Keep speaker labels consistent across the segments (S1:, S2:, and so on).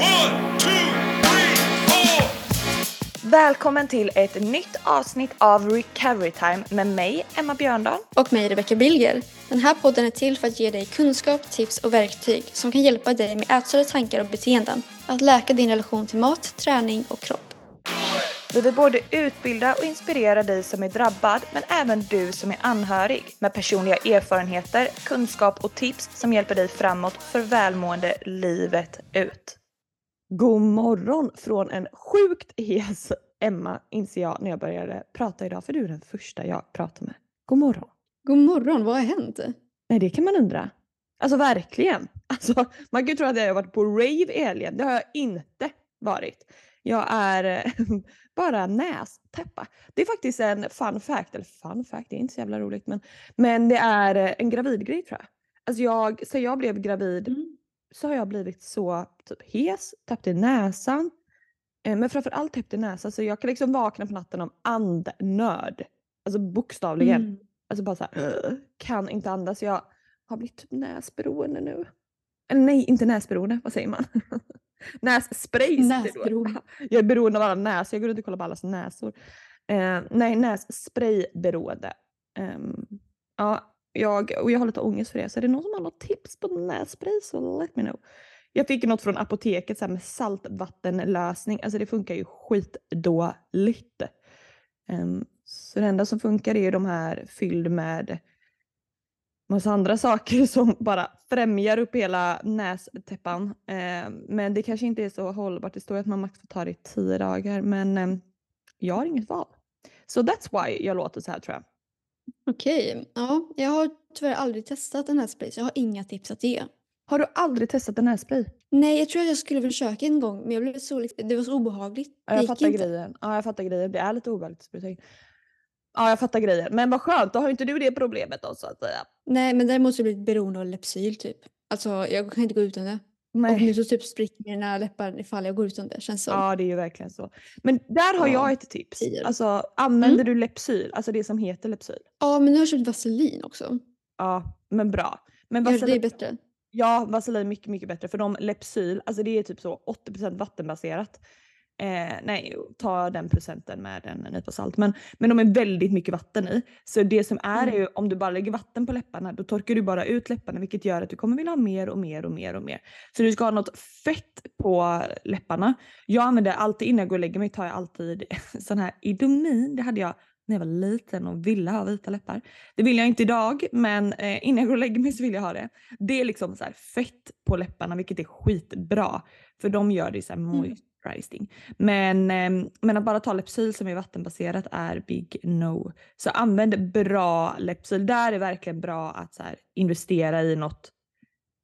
S1: One, two, three, four.
S2: Välkommen till ett nytt avsnitt av Recovery Time med mig, Emma Björndal.
S3: och mig Rebecca Bilger. Den här podden är till för att ge dig kunskap, tips och verktyg som kan hjälpa dig med ätstörda tankar och beteenden. Att läka din relation till mat, träning och kropp.
S2: Vi vill både utbilda och inspirera dig som är drabbad, men även du som är anhörig med personliga erfarenheter, kunskap och tips som hjälper dig framåt för välmående livet ut. God morgon från en sjukt hes Emma inser jag när jag började prata idag, för du är den första jag pratar med. God morgon.
S3: God morgon, vad har hänt?
S2: Nej, det kan man undra. Alltså verkligen. Alltså, man kan ju tro att jag har varit på rave i helgen. Det har jag inte varit. Jag är eh, bara nästäppa. Det är faktiskt en fun fact, eller fun fact, det är inte så jävla roligt men, men det är eh, en gravidgrej tror jag. Alltså jag, sen jag blev gravid
S3: Mm.
S2: Så har jag blivit så typ hes, täppt i näsan. Eh, Men framför allt täppt i näsan så jag kan liksom vakna på natten av andnöd. Alltså bokstavligen.
S3: Mm.
S2: Alltså bara så här, kan inte andas. Jag har blivit typ näsberoende nu. Eller nej, inte näsberoende. Vad säger man? Nässpray.
S3: Näsberoende.
S2: Jag är beroende av alla näsor. Jag går runt och kollar på allas näsor. Eh, nej, nässprayberoende. Ehm, ja, jag, och jag har lite ångest för det. Så är det någon som har något tips på nässpray så let me know. Jag fick något från apoteket så här med saltvattenlösning. Alltså det funkar ju skitdåligt. Um, så det enda som funkar är ju de här fylld med massa andra saker som bara främjar upp hela nästäppan. Ehm, men det kanske inte är så hållbart. Det står ju att man max får ta det i tio dagar. Men ehm, jag har inget val. Så that's why jag låter så här tror jag.
S3: Okej, ja, jag har tyvärr aldrig testat den här sprayen så jag har inga tips att ge.
S2: Har du aldrig testat en nässpray?
S3: Nej, jag tror att jag skulle försöka en gång men jag blev så, liksom- det var så obehagligt.
S2: Ja,
S3: Det
S2: jag fattar
S3: inte.
S2: grejen. Ja, jag fattar grejen. Det är lite obehagligt. Ja, jag fattar grejen. Men vad skönt, då har inte du det problemet då så att säga.
S3: Nej, men däremot så jag blivit beroende av Lypsyl typ. Alltså jag kan inte gå utan det. Och
S2: Nej.
S3: nu så typ spricker mina läppar ifall jag går utan det känns som.
S2: Ja, det är ju verkligen så. Men där har
S3: Ja,
S2: jag ett tips. Alltså, använder du Lepsyl? Alltså det som heter Lepsyl?
S3: Ja, men nu har jag köpt vaselin också.
S2: Ja, men bra. Men
S3: Gör det
S2: vaselin,
S3: bättre?
S2: ja, vaselin är mycket, mycket bättre. För de Lepsyl, alltså det är typ så 80% vattenbaserat. Eh, nej, ta den procenten med en nypa salt. Men, men de är väldigt mycket vatten i. Så det som är är ju om du bara lägger vatten på läpparna då torkar du bara ut läpparna vilket gör att du kommer vilja ha mer och mer och mer och mer. Så du ska ha något fett på läpparna. Jag använder alltid innan jag går och lägger mig tar jag alltid sån här Idomin. Det hade jag när jag var liten och ville ha vita läppar. Det vill jag inte idag men eh, innan jag går och lägger mig så vill jag ha det. Det är liksom så här fett på läpparna vilket är skitbra. För de gör det så här
S3: Mm.
S2: Moisturizing. Men, ehm, men att bara ta Lepsyl som är vattenbaserat är big no. Så använd bra Lepsyl. Där är verkligen bra att så här, investera i något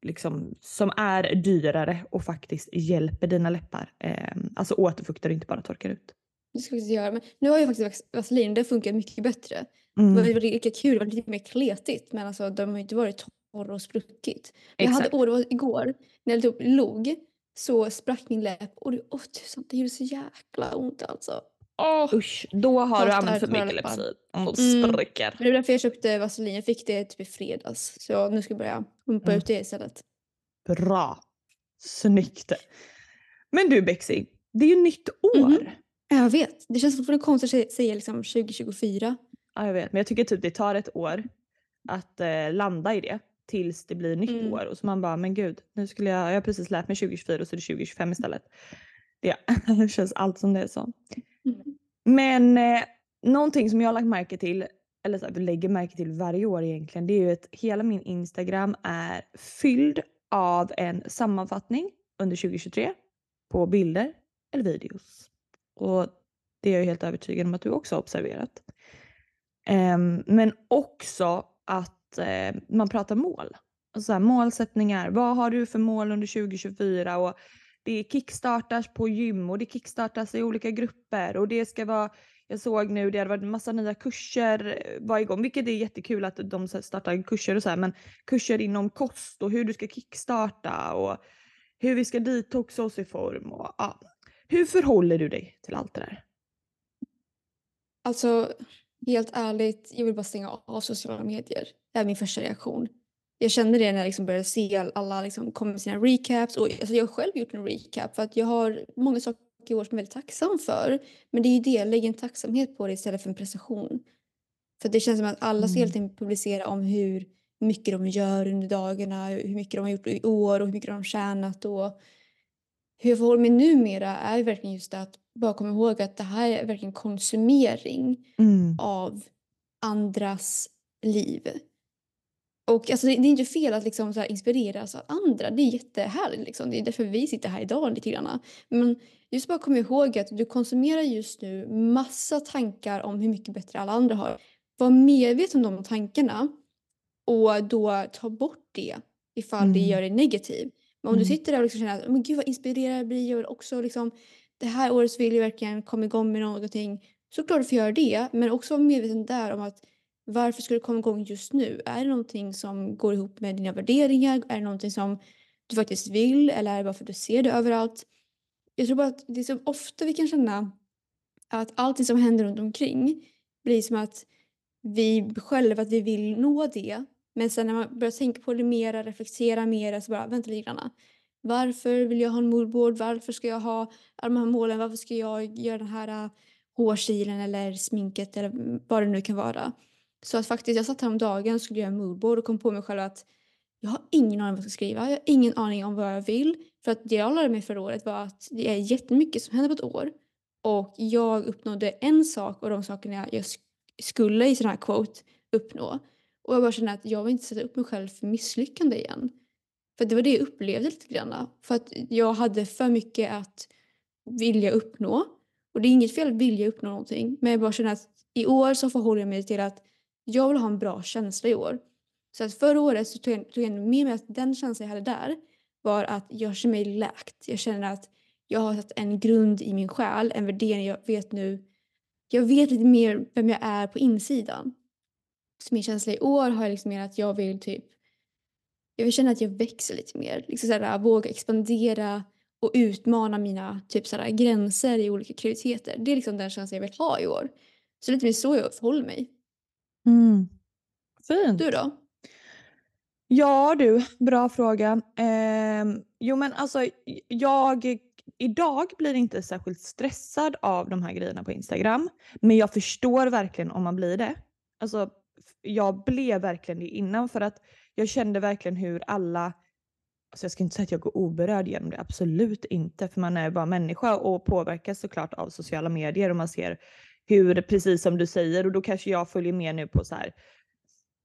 S2: liksom, som är dyrare och faktiskt hjälper dina läppar. Ehm, alltså återfuktar och inte bara torkar ut.
S3: Det ska jag faktiskt göra. Men nu har jag faktiskt vas- vaselin det funkar mycket bättre.
S2: Mm,
S3: Det var lika kul, det var lite mer kletigt men alltså de har ju inte varit torra och spruckit. Jag hade, det var igår när jag typ log så sprack min läpp och det, åh tusan, det gjorde så jäkla ont alltså. Åh!
S2: Usch, då har du använt för mycket
S3: läppar.
S2: Lepsyl. Mm,
S3: Mm.
S2: spricker.
S3: Det var därför jag köpte vaselin. Jag fick det typ i fredags. Så nu ska jag börja pumpa
S2: Mm.
S3: ut det istället.
S2: Bra. Snyggt. Men du Bexi, det är ju nytt år.
S3: Ja, Jag vet. Det känns fortfarande konstigt att sä- säga liksom 2024.
S2: Ja, jag vet. Men jag tycker typ det tar ett år att eh, landa i det tills det blir nytt
S3: Mm.
S2: år. Och så man bara, men gud, nu skulle jag, jag har precis lärt mig 2024 och så är det 2025 istället. Det, det känns allt som det är så.
S3: Mm.
S2: Men eh, någonting som jag har lagt märke till, eller så här, lägger märke till varje år egentligen, det är ju att hela min Instagram är fylld av en sammanfattning under 2023 på bilder eller videos. Och det är jag helt övertygad om att du också har observerat. Ehm, men också att eh, man pratar mål. Alltså så här, målsättningar. Vad har du för mål under 2024? Och det kickstartas på gym och det kickstartas i olika grupper och det ska vara jag såg nu det hade varit massa nya kurser eh, var igång, vilket är jättekul att de startar kurser och så här, men kurser inom kost och hur du ska kickstarta och hur vi ska detoxa oss i form och ja. Hur förhåller du dig till allt det där?
S3: Alltså, helt ärligt, jag vill bara stänga av sociala medier. Det är min första reaktion. Jag kände det när jag liksom började se all- alla liksom kom med sina recaps. Och, alltså jag har själv gjort en recap för att jag har många saker i år som jag är väldigt tacksam för. Men det är ju det, lägg en tacksamhet på det istället för en prestation. För det känns som att alla ska
S2: Mm.
S3: publicera om hur mycket de gör under dagarna, hur mycket de har gjort i år och hur mycket de har tjänat. Och hur jag förhåller mig numera är verkligen just det att bara komma ihåg att det här är verkligen konsumering
S2: Mm.
S3: av andras liv. Och alltså, det, det är inte fel att liksom så inspireras av andra. Det är jättehärligt. Liksom. Det är därför vi sitter här idag lite grann. Men just bara kom ihåg att du konsumerar just nu massa tankar om hur mycket bättre alla andra har. Var medveten om de tankarna och då ta bort det ifall det
S2: Mm.
S3: gör dig negativ. Men om du
S2: Mm.
S3: sitter där och liksom känner att men gud vad inspirerad jag blir, jag vill också liksom det här året vill jag verkligen komma igång med någonting. Såklart du får göra det, men också vara medveten där om att varför ska du komma igång just nu? Är det någonting som går ihop med dina värderingar? Är det någonting som du faktiskt vill eller är det bara för att du ser det överallt? Jag tror bara att det är så ofta vi kan känna att allting som händer runt omkring blir som att vi själva att vi vill nå det. Men sen när man börjar tänka på det mera, reflektera mera så bara vänta lite grann. Varför vill jag ha en moodboard? Varför ska jag ha alla de här målen? Varför ska jag göra den här eh, hårstilen eller sminket eller vad det nu kan vara? Så att faktiskt, jag satt här om dagen och skulle göra en moodboard och kom på mig själv att jag har ingen aning om vad jag ska skriva. Jag har ingen aning om vad jag vill. För att det jag lärde mig förra året var att det är jättemycket som händer på ett år. Och jag uppnådde en sak och de sakerna jag skulle i sån här quote uppnå. Och jag bara kände att jag vill inte sätta upp mig själv för misslyckande igen. För det var det jag upplevde lite grann. För att jag hade för mycket att vilja uppnå. Och det är inget fel att vilja uppnå någonting. Men jag bara känner att i år så förhåller jag mig till att jag vill ha en bra känsla i år. Så att förra året så tog jag, tog jag med mig att den känslan jag hade där var att jag känner mig läkt. Jag känner att jag har satt en grund i min själ, en värdering jag vet nu. Jag vet lite mer vem jag är på insidan. Så min känsla i år har jag liksom mer att jag vill typ jag vill känna att jag växer lite mer. Liksom såhär, våga expandera och utmana mina typ såhär, gränser i olika kreativiteter. Det är liksom den känslan jag vill ha i år. Så lite mer så jag förhåller mig.
S2: Mm. Fint.
S3: Du då?
S2: Ja du, bra fråga. Ehm, jo men alltså jag idag blir inte särskilt stressad av de här grejerna på Instagram. Men jag förstår verkligen om man blir det. Alltså jag blev verkligen det innan för att jag kände verkligen hur alla Alltså jag ska inte säga att jag går oberörd genom det, absolut inte. För man är bara människa och påverkas såklart av sociala medier och man ser hur, precis som du säger, och då kanske jag följer med nu på så här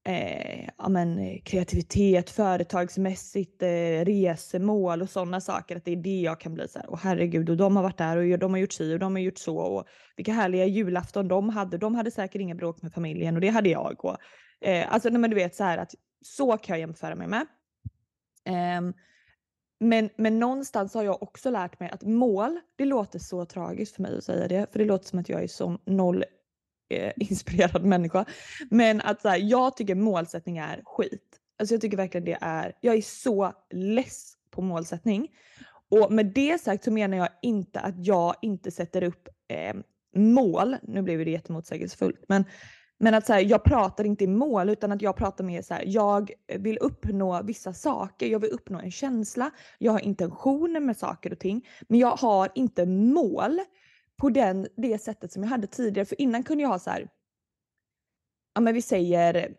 S2: eh, ja, men, eh, kreativitet, företagsmässigt, eh, resemål och sådana saker. Att det är det jag kan bli så här, åh herregud, och de har varit där och de har gjort si och de har gjort så. Och vilka härliga julafton de hade. De hade säkert inga bråk med familjen och det hade jag. Och, eh, alltså nej, men du vet så här att så kan jag jämföra mig med. Ehm, men, men någonstans har jag också lärt mig att mål, det låter så tragiskt för mig att säga det, för det låter som att jag är som noll eh, inspirerad människa. Men att så här, jag tycker målsättning är skit. Alltså jag tycker verkligen det är, jag är så less på målsättning. Och med det sagt så menar jag inte att jag inte sätter upp eh, mål, nu blev det jättemotsägelsefullt, men, men att så här, jag pratar inte i mål utan att jag pratar mer så här, jag vill uppnå vissa saker, jag vill uppnå en känsla, jag har intentioner med saker och ting, men jag har inte mål på den, det sättet som jag hade tidigare. För innan kunde jag ha så här, ja men vi säger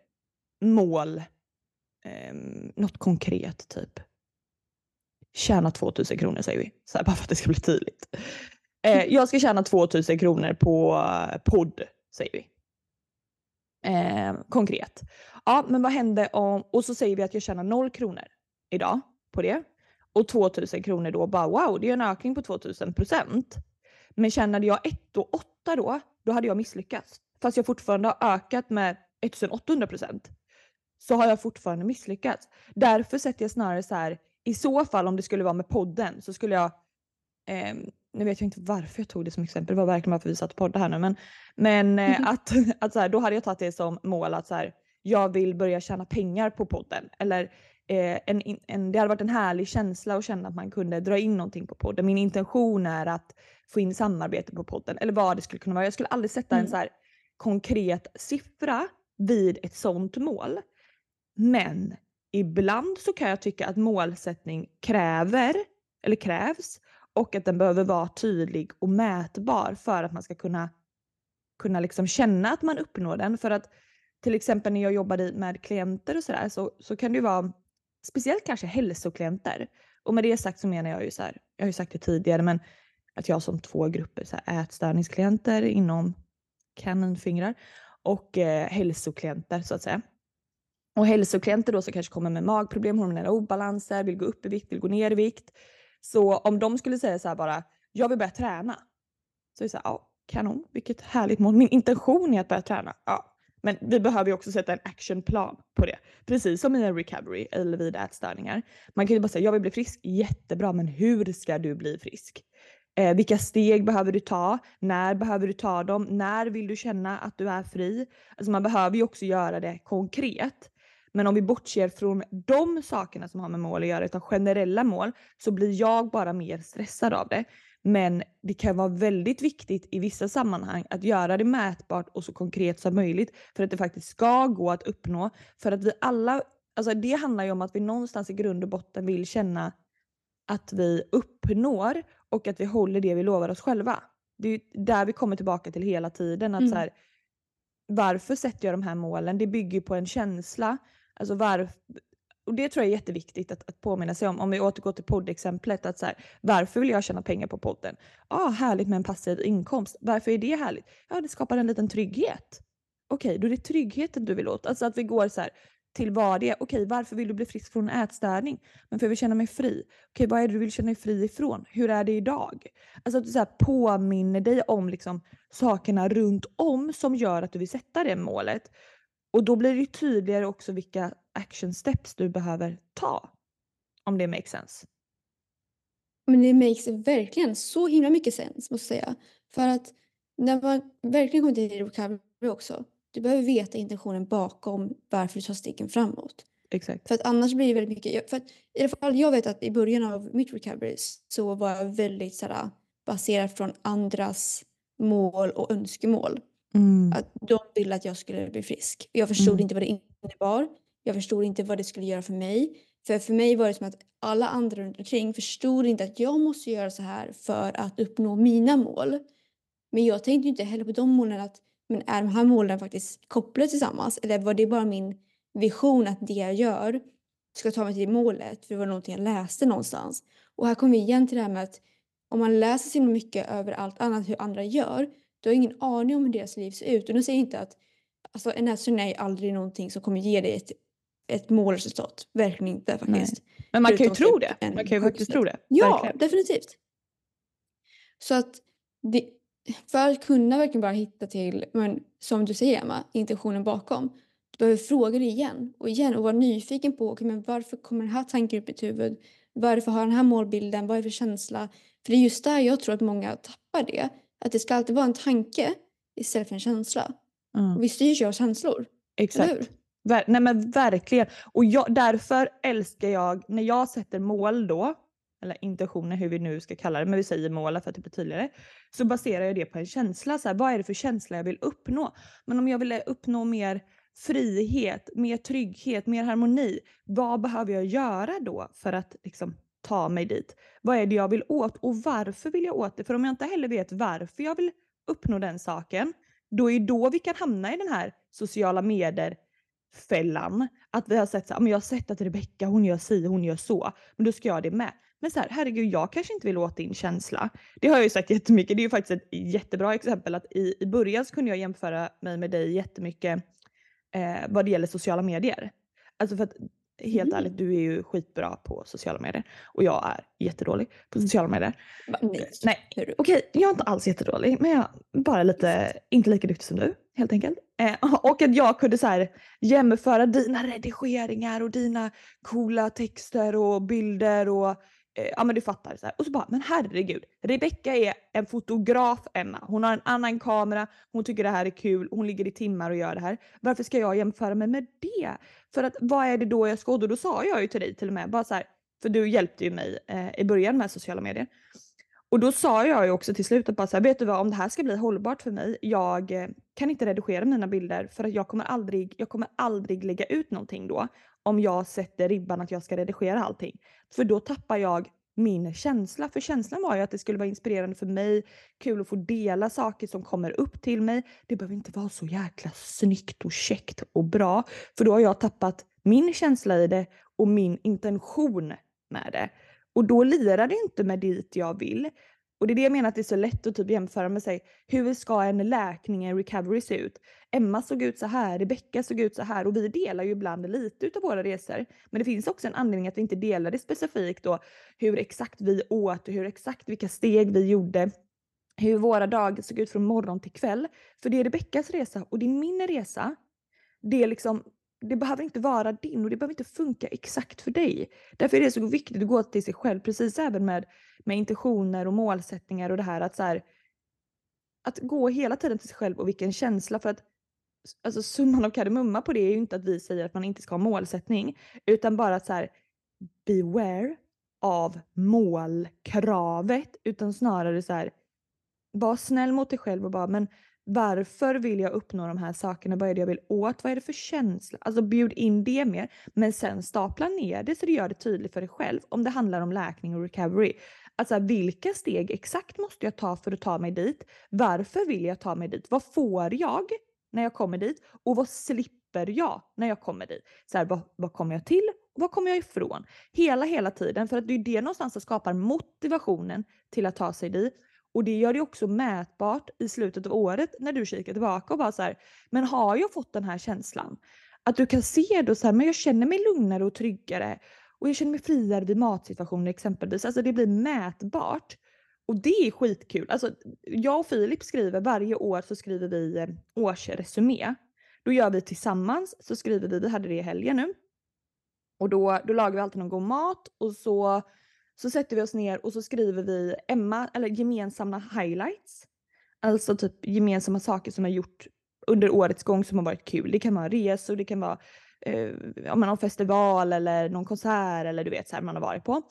S2: mål, eh, något konkret typ. Tjäna 2000 kronor säger vi, så här, bara för att det ska bli tydligt. Eh, jag ska tjäna 2000 kronor på eh, podd säger vi. Eh, konkret. Ja, men vad hände om, och så säger vi att jag tjänar 0 kronor idag på det. Och 2000 kronor då, bara wow, det är en ökning på 2000 procent. Men tjänade jag 1 och 8 då, då hade jag misslyckats. Fast jag fortfarande har ökat med 1800 procent. Så har jag fortfarande misslyckats. Därför sätter jag snarare så här, i så fall om det skulle vara med podden så skulle jag eh, nu vet jag inte varför jag tog det som exempel, det var verkligen varför vi satt och poddade här nu. Men, men eh,
S3: Mhm.
S2: att, att så här, då hade jag tagit det som mål att så här, jag vill börja tjäna pengar på podden. Eller eh, en, en, det hade varit en härlig känsla att känna att man kunde dra in någonting på podden. Min intention är att få in samarbete på podden. Eller vad det skulle kunna vara. Jag skulle aldrig sätta en
S3: Mm.
S2: så här konkret siffra vid ett sånt mål. Men ibland så kan jag tycka att målsättning kräver, eller krävs, och att den behöver vara tydlig och mätbar för att man ska kunna, kunna liksom känna att man uppnår den. För att till exempel när jag jobbade med klienter och sådär så, så kan det ju vara speciellt kanske hälsoklienter. Och med det sagt så menar jag ju så här, jag har ju sagt det tidigare, men att jag som två grupper, så här, ätstörningsklienter inom kaninfingrar och eh, hälsoklienter så att säga. Och hälsoklienter då som kanske kommer med magproblem, hormonella obalanser, vill gå upp i vikt, vill gå ner i vikt. Så om de skulle säga så här bara, jag vill börja träna. Så är det så här, ja kanon, vilket härligt mål. Min intention är att börja träna. Ja, men vi behöver ju också sätta en actionplan på det. Precis som i en recovery eller vid ätstörningar. Man kan ju bara säga, jag vill bli frisk. Jättebra, men hur ska du bli frisk? Eh, vilka steg behöver du ta? När behöver du ta dem? När vill du känna att du är fri? Alltså man behöver ju också göra det konkret. Men om vi bortser från de sakerna som har med mål att göra, utan generella mål, så blir jag bara mer stressad av det. Men det kan vara väldigt viktigt i vissa sammanhang att göra det mätbart och så konkret som möjligt för att det faktiskt ska gå att uppnå. För att vi alla, alltså det handlar ju om att vi någonstans i grund och botten vill känna att vi uppnår och att vi håller det vi lovar oss själva. Det är ju där vi kommer tillbaka till hela tiden. Att
S3: Mm.
S2: så här, varför sätter jag de här målen? Det bygger på en känsla. Alltså var, och det tror jag är jätteviktigt att, att påminna sig om. Om vi återgår till poddexemplet. Att så här, varför vill jag tjäna pengar på podden? Ja, ah, härligt med en passiv inkomst. Varför är det härligt? Ja, det skapar en liten trygghet. Okej, då är det tryggheten du vill åt. Alltså att vi går så här till vad det är. Okej, varför vill du bli frisk från ätstörning? Men för jag vill känna mig fri. Okej, vad är det du vill känna dig fri ifrån? Hur är det idag? Alltså att du så här påminner dig om liksom sakerna runt om som gör att du vill sätta det målet. Och då blir det ju tydligare också vilka action steps du behöver ta. Om det makes sense.
S3: Men det makes verkligen så himla mycket sens måste jag säga. För att när man verkligen kommer till recovery också. Du behöver veta intentionen bakom varför du tar stegen framåt.
S2: Exakt.
S3: För att annars blir det väldigt mycket. För att i alla fall jag vet att i början av mitt recovery så var jag väldigt sådär, baserad från andras mål och önskemål.
S2: Mm.
S3: Att de ville att jag skulle bli frisk. Jag förstod
S2: Mm.
S3: inte vad det innebar. Jag förstod inte vad det skulle göra för mig. För för mig var det som att alla andra runt omkring förstod inte att jag måste göra så här för att uppnå mina mål. Men jag tänkte inte heller på de målen att men är de här målen faktiskt kopplade tillsammans? Eller var det bara min vision att det jag gör ska ta mig till målet? För det var någonting jag läste någonstans. Och här kommer vi igen till det här med att om man läser så mycket över allt annat hur andra gör du har ingen aning om hur deras liv ser ut. Och nu säger jag inte att alltså, en ätstörning är aldrig någonting som kommer ge dig ett, ett målresultat. Verkligen inte faktiskt.
S2: Men man kan ju tro
S3: typ
S2: det. Man kan ju faktiskt tro det.
S3: Ja,
S2: Verkligen.
S3: definitivt. Så att det, för att kunna verkligen bara hitta till, men, som du säger Emma, intentionen bakom. Du behöver fråga dig igen och igen och vara nyfiken på okay, men varför kommer den här tanken upp i ditt huvud? Varför har den här målbilden? Vad är det för känsla? För det är just där jag tror att många tappar det. Att det ska alltid vara en tanke istället för en känsla.
S2: Mm.
S3: Och vi styrs ju av känslor,
S2: Exakt. Ver- nej men verkligen. Och jag, därför älskar jag när jag sätter mål då, eller intentioner hur vi nu ska kalla det, men vi säger mål för att det blir tydligare. Så baserar jag det på en känsla. Så här, vad är det för känsla jag vill uppnå? Men om jag vill uppnå mer frihet, mer trygghet, mer harmoni. Vad behöver jag göra då för att liksom, ta mig dit? Vad är det jag vill åt och varför vill jag åt det? För om jag inte heller vet varför jag vill uppnå den saken, då är då vi kan hamna i den här sociala medier fällan. Att vi har sett så här, "Men jag har sett att Rebecka hon gör si, hon gör så. Men då ska jag det med. Men så här, herregud jag kanske inte vill åt din känsla. Det har jag ju sagt jättemycket. Det är ju faktiskt ett jättebra exempel att i, i början så kunde jag jämföra mig med dig jättemycket eh, vad det gäller sociala medier. Alltså för att helt
S3: Mm.
S2: ärligt, du är ju skitbra på sociala medier och jag är jättedålig på sociala medier.
S3: Va, Nej.
S2: Nej,
S3: Hörru.
S2: Okej, jag är inte alls jättedålig, men jag är bara lite, inte lika duktig som du helt enkelt. Eh, och att jag kunde så här jämföra dina redigeringar och dina coola texter och bilder och eh, Eh, ja men du fattar. Så här. Och så bara, men herregud, Rebecka är en fotograf Emma. Hon har en annan kamera, hon tycker det här är kul, hon ligger i timmar och gör det här. Varför ska jag jämföra mig med det? För att vad är det då jag ska Och då sa jag ju till dig till och med, bara så här, för du hjälpte ju mig eh, i början med sociala medier. Och då sa jag ju också till slut att bara så här, vet du vad, om det här ska bli hållbart för mig, jag eh, kan inte redigera mina bilder för att jag kommer aldrig, jag kommer aldrig lägga ut någonting då om jag sätter ribban att jag ska redigera allting. För då tappar jag min känsla. För känslan var ju att det skulle vara inspirerande för mig, kul att få dela saker som kommer upp till mig. Det behöver inte vara så jäkla snyggt och käckt och bra. För då har jag tappat min känsla i det och min intention med det. Och då lirar det inte med dit jag vill. Och det är det jag menar att det är så lätt att typ jämföra med sig. Hur ska en läkning, en recovery se ut? Emma såg ut så här, Rebecka såg ut så här och vi delar ju ibland lite utav våra resor. Men det finns också en anledning att vi inte delar det specifikt då. Hur exakt vi åt och hur exakt vilka steg vi gjorde. Hur våra dagar såg ut från morgon till kväll. För det är Rebeckas resa och det är min resa. Det är liksom det behöver inte vara din och det behöver inte funka exakt för dig. Därför är det så viktigt att gå till sig själv, precis även med, med intentioner och målsättningar och det här att så här, att gå hela tiden till sig själv och vilken känsla för att alltså summan av kardemumma på det är ju inte att vi säger att man inte ska ha målsättning utan bara att så här beware av målkravet utan snarare så här var snäll mot dig själv och bara men varför vill jag uppnå de här sakerna? Vad är det jag vill åt? Vad är det för känsla? Alltså bjud in det mer. Men sen stapla ner det så du gör det tydligt för dig själv. Om det handlar om läkning och recovery. Alltså vilka steg exakt måste jag ta för att ta mig dit? Varför vill jag ta mig dit? Vad får jag när jag kommer dit? Och vad slipper jag när jag kommer dit? Så här, vad, vad kommer jag till? Och vad kommer jag ifrån? Hela, hela tiden. För att det är det någonstans som skapar motivationen till att ta sig dit. Och det gör det också mätbart i slutet av året när du kikar tillbaka och bara så här, men har jag fått den här känslan? Att du kan se då så här, men jag känner mig lugnare och tryggare och jag känner mig friare vid matsituationer exempelvis. Alltså det blir mätbart. Och det är skitkul. Alltså, jag och Filip skriver varje år så skriver vi eh, årsresumé. Då gör vi tillsammans, så skriver vi, vi hade det i helgen nu. Och då, då lagar vi alltid någon god mat och så så sätter vi oss ner och så skriver vi Emma, eller gemensamma highlights. Alltså typ gemensamma saker som har gjort under årets gång som har varit kul. Det kan vara resor, det kan vara eh, någon festival eller någon konsert eller du vet så här man har varit på.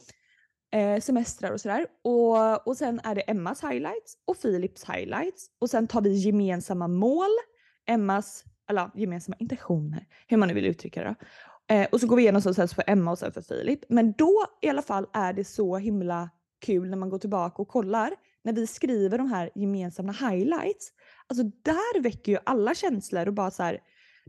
S2: Eh, semestrar och sådär. Och, och sen är det Emmas highlights och Philips highlights. Och sen tar vi gemensamma mål, Emmas, eller gemensamma intentioner, hur man nu vill uttrycka det. Eh, och så går vi igenom så sen för Emma och sen för Filip. Men då i alla fall är det så himla kul när man går tillbaka och kollar. När vi skriver de här gemensamma highlights. Alltså där väcker ju alla känslor och bara så här,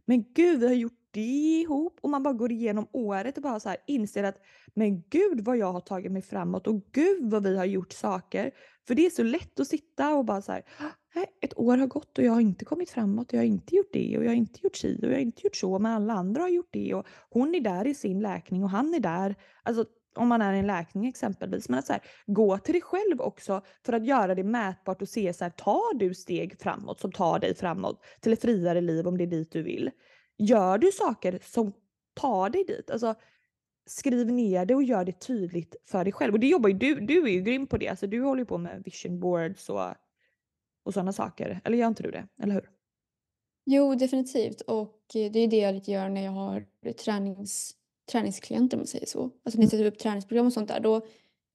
S2: men gud vi har gjort det ihop och man bara går igenom året och bara så här inser att men gud vad jag har tagit mig framåt och gud vad vi har gjort saker. För det är så lätt att sitta och bara så här, ett år har gått och jag har inte kommit framåt, jag har inte gjort det och jag har inte gjort si och jag har inte gjort så men alla andra har gjort det och hon är där i sin läkning och han är där. Alltså om man är i en läkning exempelvis. Men att så här, gå till dig själv också för att göra det mätbart och se så här, tar du steg framåt som tar dig framåt till ett friare liv om det är dit du vill. Gör du saker som tar dig dit? Alltså, skriv ner det och gör det tydligt för dig själv. Och det jobbar ju du, du är ju grym på det. Alltså, du håller ju på med vision boards och, och sådana saker. Eller gör inte du det? Eller hur?
S3: Jo, definitivt. Och eh, det är det jag gör när jag har tränings, träningsklienter om man säger så. Alltså när jag sätter upp träningsprogram och sånt där. Då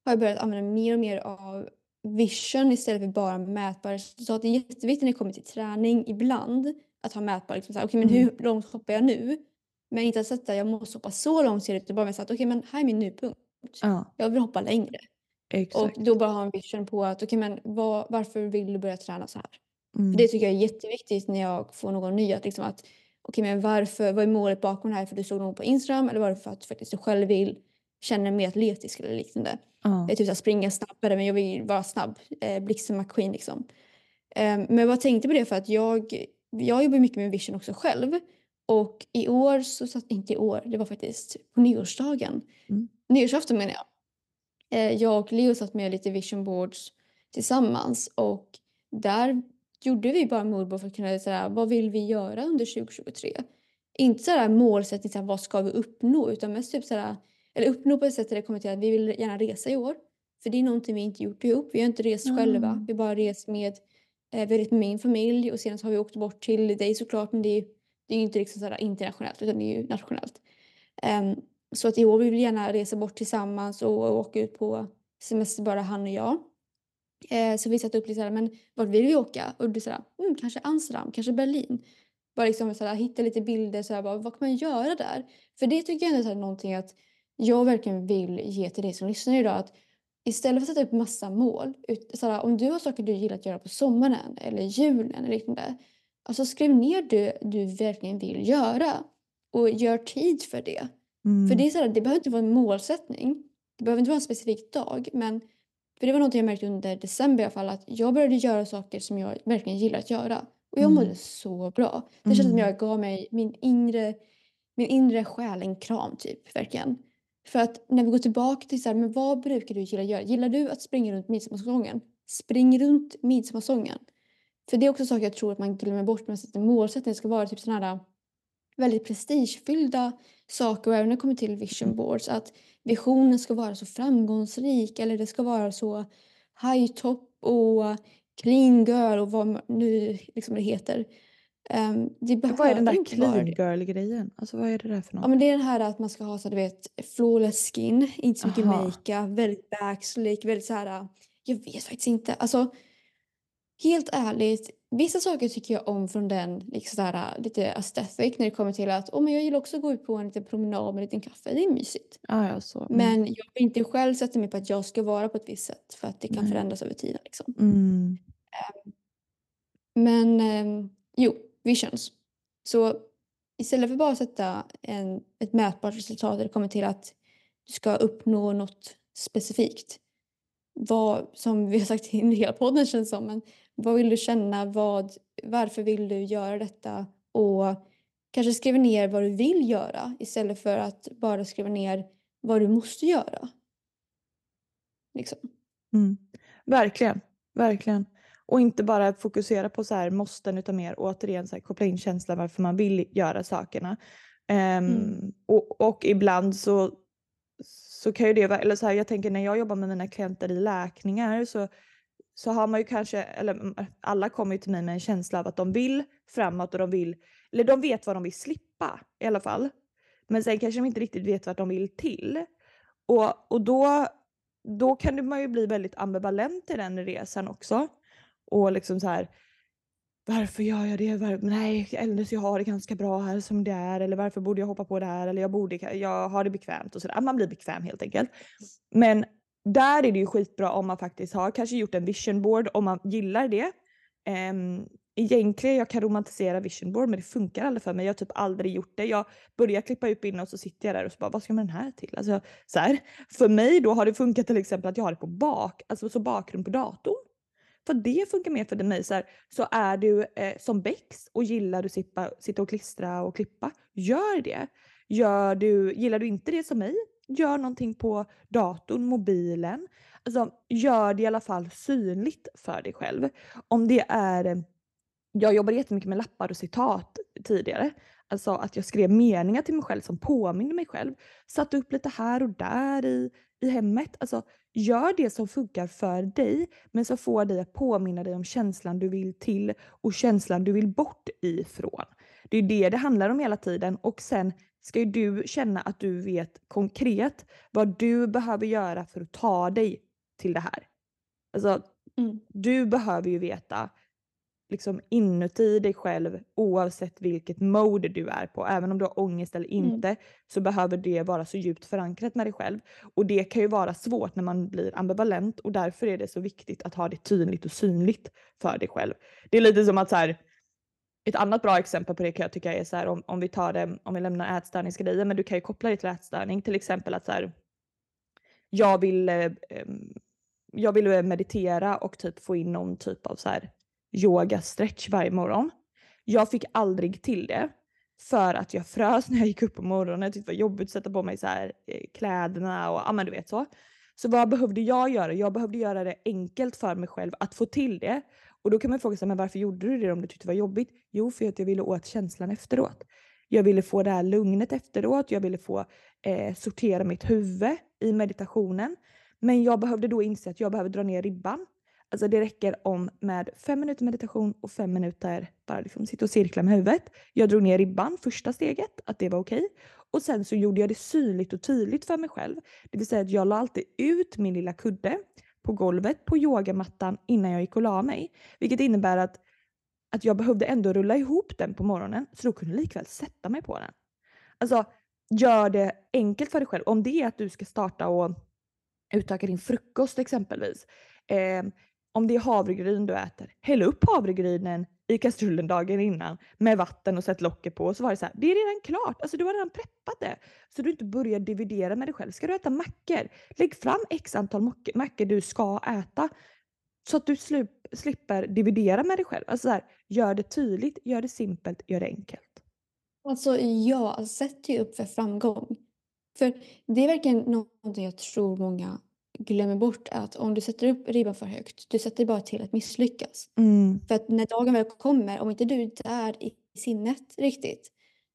S3: har jag börjat använda mer och mer av vision istället för bara mätbara resultat. Det är jätteviktigt när det kommer till träning ibland att ha mätbara, liksom här, okay, men
S2: Mm.
S3: hur långt hoppar jag nu? Men inte att sätta, jag måste hoppa så långt ser det ut, bara med att okej okay, men här är min nupunkt.
S2: Ja,
S3: Jag vill hoppa längre.
S2: Exakt.
S3: Och då bara ha en vision på att okej men vad, varför vill du börja träna så här?
S2: Mm.
S3: För det tycker jag är jätteviktigt när jag får någon ny. Att liksom att, okej men varför, vad är målet bakom det här? För du såg någon på Instagram eller var det för att faktiskt du själv vill känna dig mer atletisk eller liknande?
S2: ja.
S3: Jag typ så här, springa snabbare men jag vill vara snabb. Eh, Blixten McQueen liksom. Eh, men jag bara tänkte på det för att jag, jag jobbar mycket med vision också själv. Och i år så satt, inte i år, det var faktiskt på nyårsdagen.
S2: Mm.
S3: Nyårsafton menar jag. Eh, jag och Leo satt med lite vision boards tillsammans och där gjorde vi bara moodboard för att kunna säga vad vill vi göra under 2023? Inte så här målsättning, så här, vad ska vi uppnå? Utan mest typ så här, eller uppnå på ett sätt där det kommer till att vi vill gärna resa i år. För det är någonting vi inte gjort ihop. Vi har inte rest själva.
S2: Mm.
S3: Vi har bara rest med, eh, vi har med min familj och sen så har vi åkt bort till dig såklart. Men det är, det är ju inte liksom internationellt utan det är ju nationellt. Ehm, så att i år vill vi gärna resa bort tillsammans och, och åka ut på semester bara han och jag. Eh, så vi satte upp lite såhär, men vart vill vi åka? Och du såhär, mm, kanske Amsterdam, kanske Berlin. Bara liksom såhär, hitta lite bilder, såhär, bara, vad kan man göra där? För det tycker jag ändå är någonting att jag verkligen vill ge till dig som lyssnar idag. Att istället för att sätta upp massa mål, ut, såhär, om du har saker du gillar att göra på sommaren eller julen eller liksom liknande. Alltså skriv ner det du verkligen vill göra och gör tid för det.
S2: Mm.
S3: För det, är så här, det behöver inte vara en målsättning. Det behöver inte vara en specifik dag. Men för det var något jag märkte under december i alla fall. Att jag började göra saker som jag verkligen gillar att göra. Och jag
S2: Mm.
S3: mådde så bra. Det kändes som
S2: Mm.
S3: jag gav mig min inre, min inre själ en kram typ. Verkligen. För att när vi går tillbaka till så här, men vad brukar du gilla att göra? Gillar du att springa runt midsommarstången? Spring runt midsommarstången. För det är också saker jag tror att man glömmer bort när man sätter målsättning. Det ska vara typ sådana här väldigt prestigefyllda saker och även när det kommer till vision boards att visionen ska vara så framgångsrik eller det ska vara så high top och clean girl och vad nu liksom det heter. Um, det
S2: Vad är den där clean girl-grejen? Alltså vad är det där för något?
S3: Ja men det är den här att man ska ha så du vet flawless skin, inte så mycket
S2: Aha.
S3: makeup, väldigt backslick, väldigt så här. Jag vet faktiskt inte. Alltså helt ärligt, vissa saker tycker jag om från den liksom så här, lite aesthetic när det kommer till att oh, men jag gillar också att gå ut på en liten promenad med en liten kaffe. Det är mysigt.
S2: Ah, ja, så. Mm.
S3: Men jag vill inte själv sätta mig på att jag ska vara på ett visst sätt för att det kan
S2: Nej.
S3: förändras över tiden. Liksom.
S2: Mm.
S3: Men ehm, jo, visions. Så istället för bara att sätta en, ett mätbart resultat där det kommer till att du ska uppnå något specifikt. Vad, som vi har sagt i hela podden känns som. Men vad vill du känna? Vad, varför vill du göra detta? Och kanske skriva ner vad du vill göra istället för att bara skriva ner vad du måste göra. Liksom.
S2: Mm. Verkligen, verkligen. Och inte bara fokusera på så här måsten utan mer återigen så här, koppla in känslan varför man vill göra sakerna. Ehm,
S3: Mm.
S2: och, och ibland så, så kan ju det vara, eller så här, jag tänker när jag jobbar med mina klienter i läkningar så, så har man ju kanske, eller alla kommer ju till mig med en känsla av att de vill framåt och de vill, eller de vet vad de vill slippa i alla fall. Men sen kanske de inte riktigt vet vad de vill till. Och, och då, då kan man ju bli väldigt ambivalent i den resan också. Och liksom så här, varför gör jag det? Var, nej, Elnes, jag har det ganska bra här som det är. Eller varför borde jag hoppa på det här? Eller jag, borde, jag har det bekvämt och sådär. Man blir bekväm helt enkelt. Men där är det ju skitbra om man faktiskt har kanske gjort en vision board om man gillar det. Um, egentligen jag kan romantisera vision board men det funkar aldrig för mig. Jag har typ aldrig gjort det. Jag börjar klippa ut innan och så sitter jag där och så bara vad ska man den här till? Alltså, så här. För mig då har det funkat till exempel att jag har det på bak, alltså så bakgrund på datorn. För det funkar mer för mig. Så, här, så är du eh, som Bex och gillar du sitta, sitta och klistra och klippa, gör det. Gör du, gillar du inte det som mig, gör någonting på datorn, mobilen. Alltså, gör det i alla fall synligt för dig själv. Om det är, eh, jag jobbade jättemycket med lappar och citat tidigare. Alltså att jag skrev meningar till mig själv som påminner mig själv. Satte upp lite här och där i, i hemmet. Alltså gör det som funkar för dig men som får dig att påminna dig om känslan du vill till och känslan du vill bort ifrån. Det är det det handlar om hela tiden och sen ska ju du känna att du vet konkret vad du behöver göra för att ta dig till det här. Alltså
S3: Mm.
S2: du behöver ju veta liksom inuti dig själv oavsett vilket mode du är på. Även om du har ångest eller
S3: Mm.
S2: inte så behöver det vara så djupt förankrat med dig själv. Och det kan ju vara svårt när man blir ambivalent och därför är det så viktigt att ha det tydligt och synligt för dig själv. Det är lite som att så här, ett annat bra exempel på det kan jag tycka är så här om, om vi tar det, om vi lämnar ätstörningsgrejer, men du kan ju koppla det till ätstörning. Till exempel att så här, jag vill, eh, jag vill eh, meditera och typ få in någon typ av så här yoga stretch varje morgon. Jag fick aldrig till det för att jag frös när jag gick upp på morgonen. Jag tyckte det var jobbigt att sätta på mig så här eh, kläderna och ja men du vet så. Så vad behövde jag göra? Jag behövde göra det enkelt för mig själv att få till det. Och då kan man fråga sig, men varför gjorde du det om du tyckte det var jobbigt? Jo, för att jag ville åt känslan efteråt. Jag ville få det här lugnet efteråt. Jag ville få eh, sortera mitt huvud i meditationen. Men jag behövde då inse att jag behöver dra ner ribban. Alltså det räcker om med fem minuter meditation och fem minuter bara liksom sitta och cirkla med huvudet. Jag drog ner ribban första steget, att det var okej. Och sen så gjorde jag det synligt och tydligt för mig själv. Det vill säga att jag la alltid ut min lilla kudde på golvet på yogamattan innan jag gick och la mig. Vilket innebär att, att jag behövde ändå rulla ihop den på morgonen så då kunde jag likväl sätta mig på den. Alltså gör det enkelt för dig själv. Om det är att du ska starta och utöka din frukost exempelvis. Eh, om det är havregryn du äter, häll upp havregrynen i kastrullen dagen innan med vatten och sätt locket på. Och så var det så här, det är redan klart. Alltså du har redan preppat det. Så du inte börjar dividera med dig själv. Ska du äta mackor? Lägg fram x antal mackor du ska äta. Så att du slipper dividera med dig själv. Alltså så här, gör det tydligt, gör det simpelt, gör det enkelt.
S3: Alltså ja, sätter sätt ju upp för framgång. För det är verkligen någonting jag tror många glömmer bort att om du sätter upp ribban för högt, du sätter bara till att misslyckas.
S2: Mm.
S3: För att när dagen väl kommer, om inte du är där i sinnet riktigt,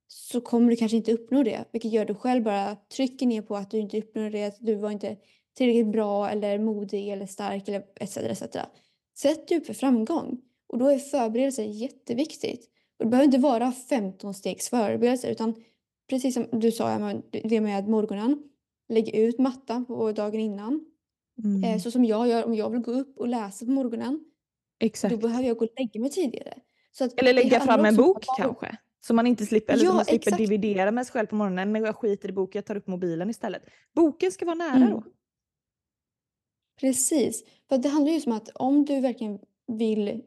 S3: så kommer du kanske inte uppnå det. Vilket gör att du själv bara trycker ner på att du inte uppnår det, att du var inte tillräckligt bra eller modig eller stark eller etc. etc. Sätt upp för framgång. Och då är förberedelse jätteviktigt. Och det behöver inte vara 15 stegs förberedelse utan precis som du sa, det med morgonen. Lägg ut mattan på dagen innan.
S2: Mm.
S3: Eh, så som jag gör om jag vill gå upp och läsa på morgonen.
S2: Exakt.
S3: Då behöver jag gå och lägga mig tidigare.
S2: eller lägga fram en bok kanske. Så man inte slipper, eller
S3: ja,
S2: man slipper
S3: exakt.
S2: dividera med sig själv på morgonen. Men jag skiter i boken, jag tar upp mobilen istället. Boken ska vara nära
S3: Mm.
S2: då.
S3: Precis. För det handlar ju om att om du verkligen vill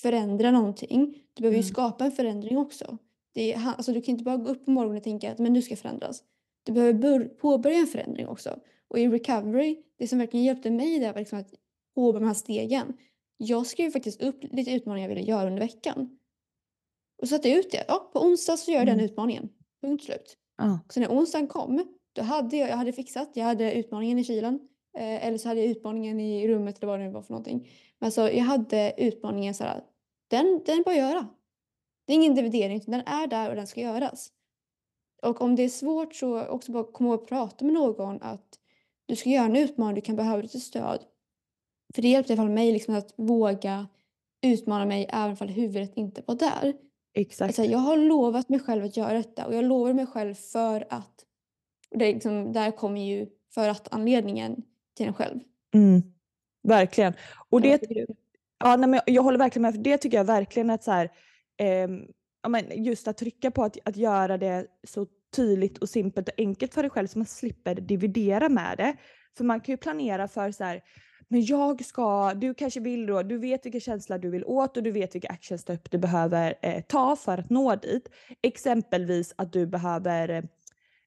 S3: förändra någonting, du behöver ju
S2: Mm.
S3: skapa en förändring också. Det är, alltså, du kan inte bara gå upp på morgonen och tänka att men nu ska jag förändras. Du behöver bör- påbörja en förändring också. Och i recovery, det som verkligen hjälpte mig där var liksom att påbörja de här stegen. Jag skrev faktiskt upp lite utmaningar jag ville göra under veckan. Och satte ut det. Ja, på onsdag så gör jag den
S2: Mm.
S3: utmaningen. Punkt slut.
S2: Ja.
S3: Så när onsdagen kom, då hade jag, jag hade fixat, jag hade utmaningen i kylen. Eh, eller så hade jag utmaningen i rummet eller vad det nu var för någonting. Men alltså jag hade utmaningen så här, den, den är bara att göra. Det är ingen dividering, utan den är där och den ska göras. Och om det är svårt så också bara komma att prata med någon att du ska göra en utmaning, du kan behöva lite stöd. För det hjälpte i alla fall mig liksom att våga utmana mig även om huvudet inte var där.
S2: Exakt.
S3: Alltså, jag har lovat mig själv att göra detta och jag lovar mig själv för att. Och det liksom, där kommer ju för att anledningen till en själv.
S2: Mm. Verkligen. Och det, ja, nej, men jag håller verkligen med. För det tycker jag verkligen att så här, ehm, ja, men just att trycka på att, att göra det så tydligt och simpelt och enkelt för dig själv så man slipper dividera med det. För man kan ju planera för så här, men jag ska, du kanske vill då, du vet vilka känslor du vill åt och du vet vilka actionstep du behöver eh, ta för att nå dit. Exempelvis att du behöver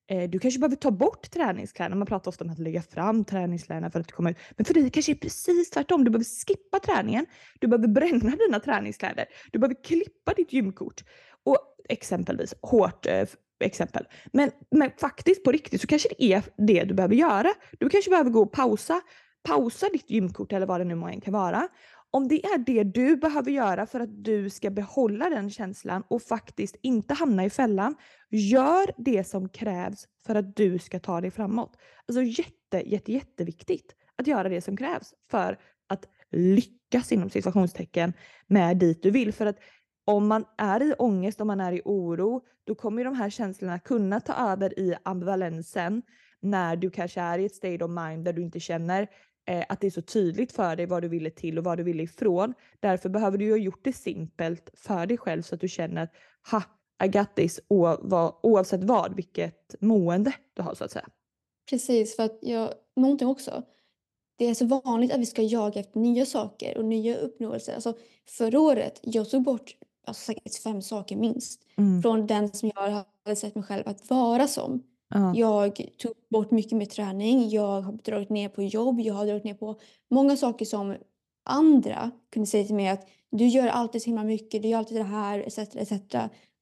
S2: Eh, du kanske behöver ta bort träningskläderna. Man pratar ofta om att lägga fram träningskläderna för att komma ut. Men för dig kanske det är precis tvärtom. Du behöver skippa träningen. Du behöver bränna dina träningskläder. Du behöver klippa ditt gymkort. Och exempelvis, hårt eh, exempel. Men, men faktiskt på riktigt så kanske det är det du behöver göra. Du kanske behöver gå och pausa. Pausa ditt gymkort eller vad det nu än kan vara. Om det är det du behöver göra för att du ska behålla den känslan och faktiskt inte hamna i fällan, gör det som krävs för att du ska ta dig framåt. Alltså jätte, jätte, jätteviktigt att göra det som krävs för att lyckas inom situationstecken med dit du vill. För att om man är i ångest, om man är i oro, då kommer ju de här känslorna kunna ta över i ambivalensen när du kanske är i ett state of mind där du inte känner eh, att det är så tydligt för dig vad du ville till och vad du ville ifrån. Därför behöver du ju ha gjort det simpelt för dig själv så att du känner att ha, I got this oavsett vad, vilket mående du har så att säga.
S3: Precis, för att jag, någonting också. Det är så vanligt att vi ska jaga efter nya saker och nya uppnåelser. Alltså, förra året, jag tog bort alltså, säkert fem saker minst.
S2: Mm.
S3: Från den som jag hade sett mig själv att vara som.
S2: Ja.
S3: Jag tog bort mycket med träning, jag har dragit ner på jobb, jag har dragit ner på många saker som andra kunde säga till mig att du gör alltid så himla mycket, du gör alltid det här etc. etc.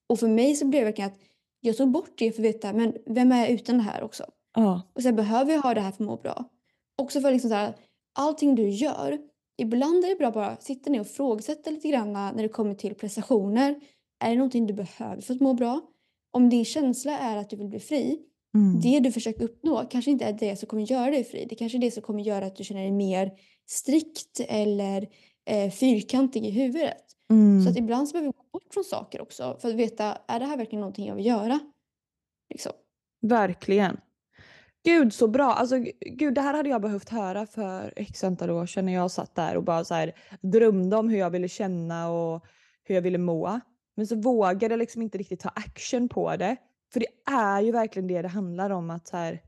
S3: Och för mig så blev det verkligen att jag tog bort det för att veta, men vem är jag utan det här också?
S2: Ja.
S3: Och sen behöver jag ha det här för att må bra. Också för liksom så här, allting du gör, ibland är det bra att bara sitta ner och frågasätta lite grann när det kommer till prestationer. Är det någonting du behöver för att må bra? Om din känsla är att du vill bli fri,
S2: Mm.
S3: det du försöker uppnå kanske inte är det som kommer göra dig fri. Det kanske är det som kommer göra att du känner dig mer strikt eller eh, fyrkantig i huvudet.
S2: Mm.
S3: Så att ibland så behöver vi gå bort från saker också för att veta, är det här verkligen någonting jag vill göra? Liksom.
S2: Verkligen. Gud så bra. Alltså gud det här hade jag behövt höra för x antal år sedan när jag satt där och bara så här drömde om hur jag ville känna och hur jag ville må. Men så vågade jag liksom inte riktigt ta action på det. För det är ju verkligen det det handlar om att så här,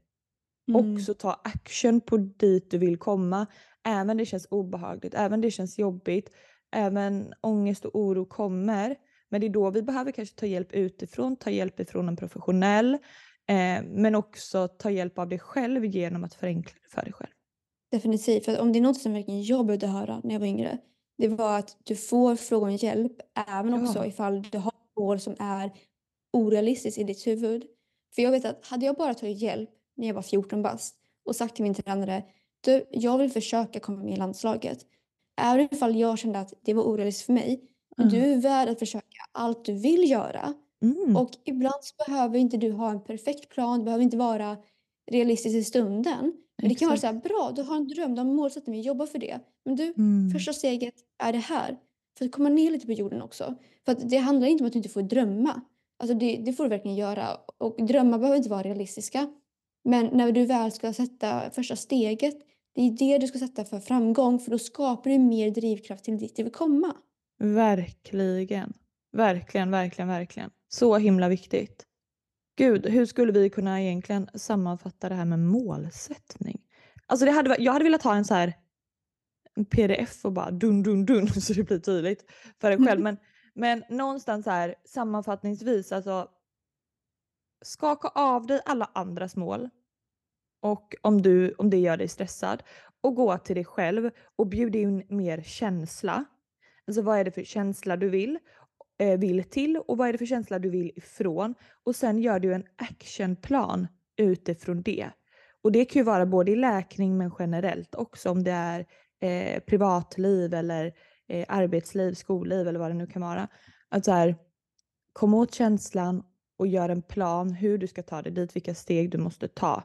S3: Mm.
S2: också ta action på dit du vill komma. Även det känns obehagligt, även det känns jobbigt, även ångest och oro kommer. Men det är då vi behöver kanske ta hjälp utifrån, ta hjälp ifrån en professionell. Eh, men också ta hjälp av dig själv genom att förenkla det för dig själv.
S3: Definitivt. För om det är något som verkligen jag behövde höra när jag var yngre. Det var att du får fråga om hjälp även
S2: Ja.
S3: också ifall du har mål som är orealistiskt i ditt huvud. För jag vet att hade jag bara tagit hjälp när jag var 14 bast och sagt till min tränare du, jag vill försöka komma med i landslaget. Även ifall jag kände att det var orealistiskt för mig. Men
S2: Mm.
S3: du är värd att försöka allt du vill göra.
S2: Mm.
S3: Och ibland så behöver inte du ha en perfekt plan, det behöver inte vara realistiskt i stunden. Men det kan vara så här, bra, du har en dröm, du har en målsättning, jobba för det. Men du,
S2: Mm.
S3: första steget är det här. För att komma ner lite på jorden också. För det handlar inte om att du inte får drömma. Alltså det, det får du verkligen göra. Och drömmar behöver inte vara realistiska. Men när du väl ska sätta första steget, det är det du ska sätta för framgång. För då skapar du mer drivkraft till dit du vill komma.
S2: Verkligen. Verkligen, verkligen, verkligen. Så himla viktigt. Gud, hur skulle vi kunna egentligen sammanfatta det här med målsättning? Alltså det hade, jag hade velat ha en så här en pdf och bara dun dun dun så det blir tydligt för en själv. Men, men någonstans här sammanfattningsvis alltså skaka av dig alla andras mål och om, du, om det gör dig stressad och gå till dig själv och bjud in mer känsla. Alltså vad är det för känsla du vill, Eh, vill till och vad är det för känsla du vill ifrån och sen gör du en actionplan utifrån det. Och det kan ju vara både i läkning men generellt också om det är eh, privatliv eller eh, arbetsliv, skolliv eller vad det nu kan vara. Att så här, kom åt känslan och gör en plan hur du ska ta dig dit, vilka steg du måste ta.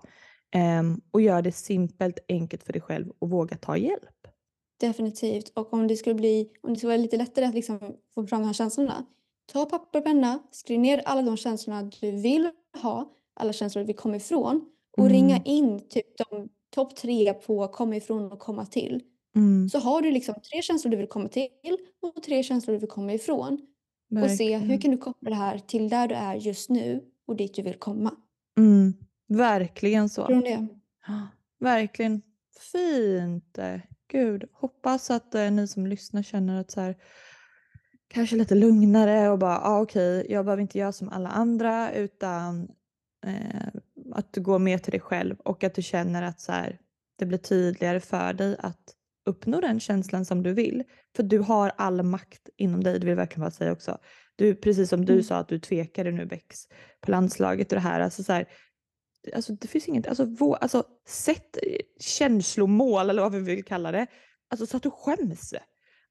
S2: Ehm, och gör det simpelt, enkelt för dig själv och våga ta hjälp.
S3: Definitivt. Och om det skulle bli, om det skulle vara lite lättare att liksom få fram de här känslorna. Ta papper och penna, skriv ner alla de känslorna du vill ha, alla känslor du vill komma ifrån. Och
S2: Mm.
S3: ringa in typ de topp tre på komma ifrån och komma till.
S2: Mm,
S3: Så har du liksom tre känslor du vill komma till och tre känslor du vill komma ifrån. Och se hur
S2: verkligen.
S3: kan du koppla det här till där du är just nu och dit du vill komma.
S2: Mm, verkligen så.
S3: det?
S2: Verkligen fint. Gud, hoppas att eh, ni som lyssnar känner att så här, kanske lite lugnare och bara, ah, okej, jag behöver inte göra som alla andra utan eh, att du går mer till dig själv och att du känner att så här, det blir tydligare för dig att uppnå den känslan som du vill. För du har all makt inom dig, det vill jag verkligen bara säga också. Du, precis som du
S3: Mm.
S2: sa att du tvekade nu Bex på landslaget och det här. Alltså så här alltså det finns inget, alltså, vå, alltså sätt eh, känslomål eller vad vi vill kalla det. Alltså så att du skäms.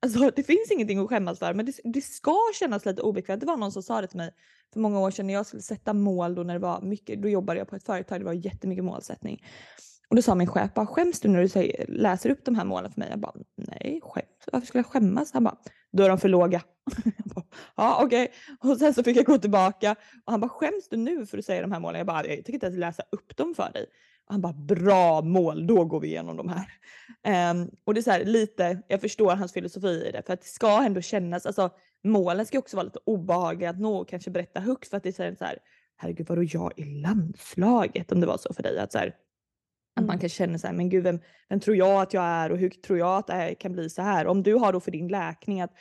S2: Alltså det finns ingenting att skämmas för men det, det ska kännas lite obekvämt. Det var någon som sa det till mig för många år sedan när jag skulle sätta mål då när det var mycket, då jobbade jag på ett företag, det var jättemycket målsättning. Och då sa min chef bara, skäms du när du säger, läser upp de här målen för mig? Jag bara, nej, skäms. varför skulle jag skämmas? Han bara, då är de för låga. Bara, ja okej. Och sen så fick jag gå tillbaka och han bara, skäms du nu för att säga de här målen? Jag bara, jag tänker inte ens läsa upp dem för dig. Och han bara, bra mål, då går vi igenom de här. Um, och det är så här, lite, jag förstår hans filosofi i det, för att det ska ändå kännas, alltså målen ska också vara lite obehagliga att nå och kanske berätta högt för att det är så här, herregud vadå jag i landslaget? Om det var så för dig. Att, så här, att man
S3: Mm.
S2: kan känna så här, men gud vem, vem tror jag att jag är och hur tror jag att det här kan bli så här? Om du har då för din läkning att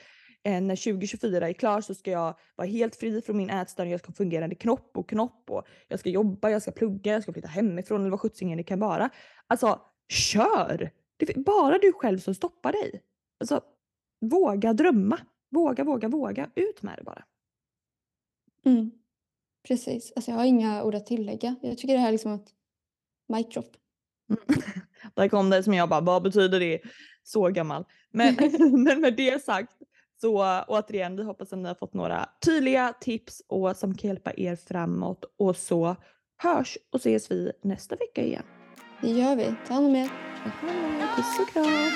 S2: eh, när 2024 är klar så ska jag vara helt fri från min ätstörning, jag ska ha fungerande knopp och knopp och jag ska jobba, jag ska plugga, jag ska flytta hemifrån eller vad sjuttsingen det kan vara. Alltså kör! Det är bara du själv som stoppar dig. Alltså våga drömma. Våga, våga, våga. Ut med det bara.
S3: Mm. Precis. Alltså jag har inga ord att tillägga. Jag tycker det här är liksom ett mic drop.
S2: Där kom det som jag bara, vad betyder det? Så gammal. Men, men med det sagt så återigen, vi hoppas att ni har fått några tydliga tips och som kan hjälpa er framåt och så hörs och ses vi nästa vecka igen.
S3: Det gör vi. Ta hand om er.
S2: Puss och kram.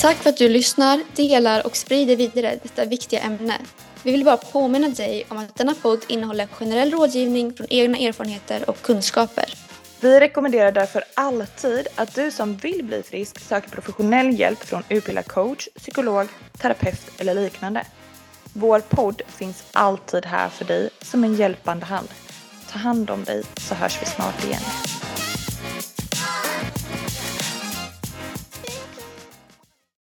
S3: Tack för att du lyssnar, delar och sprider vidare detta viktiga ämne. Vi vill bara påminna dig om att denna podd innehåller generell rådgivning från egna erfarenheter och kunskaper.
S2: Vi rekommenderar därför alltid att du som vill bli frisk söker professionell hjälp från utbildad coach, psykolog, terapeut eller liknande. Vår podd finns alltid här för dig som en hjälpande hand. Ta hand om dig så hörs vi snart igen.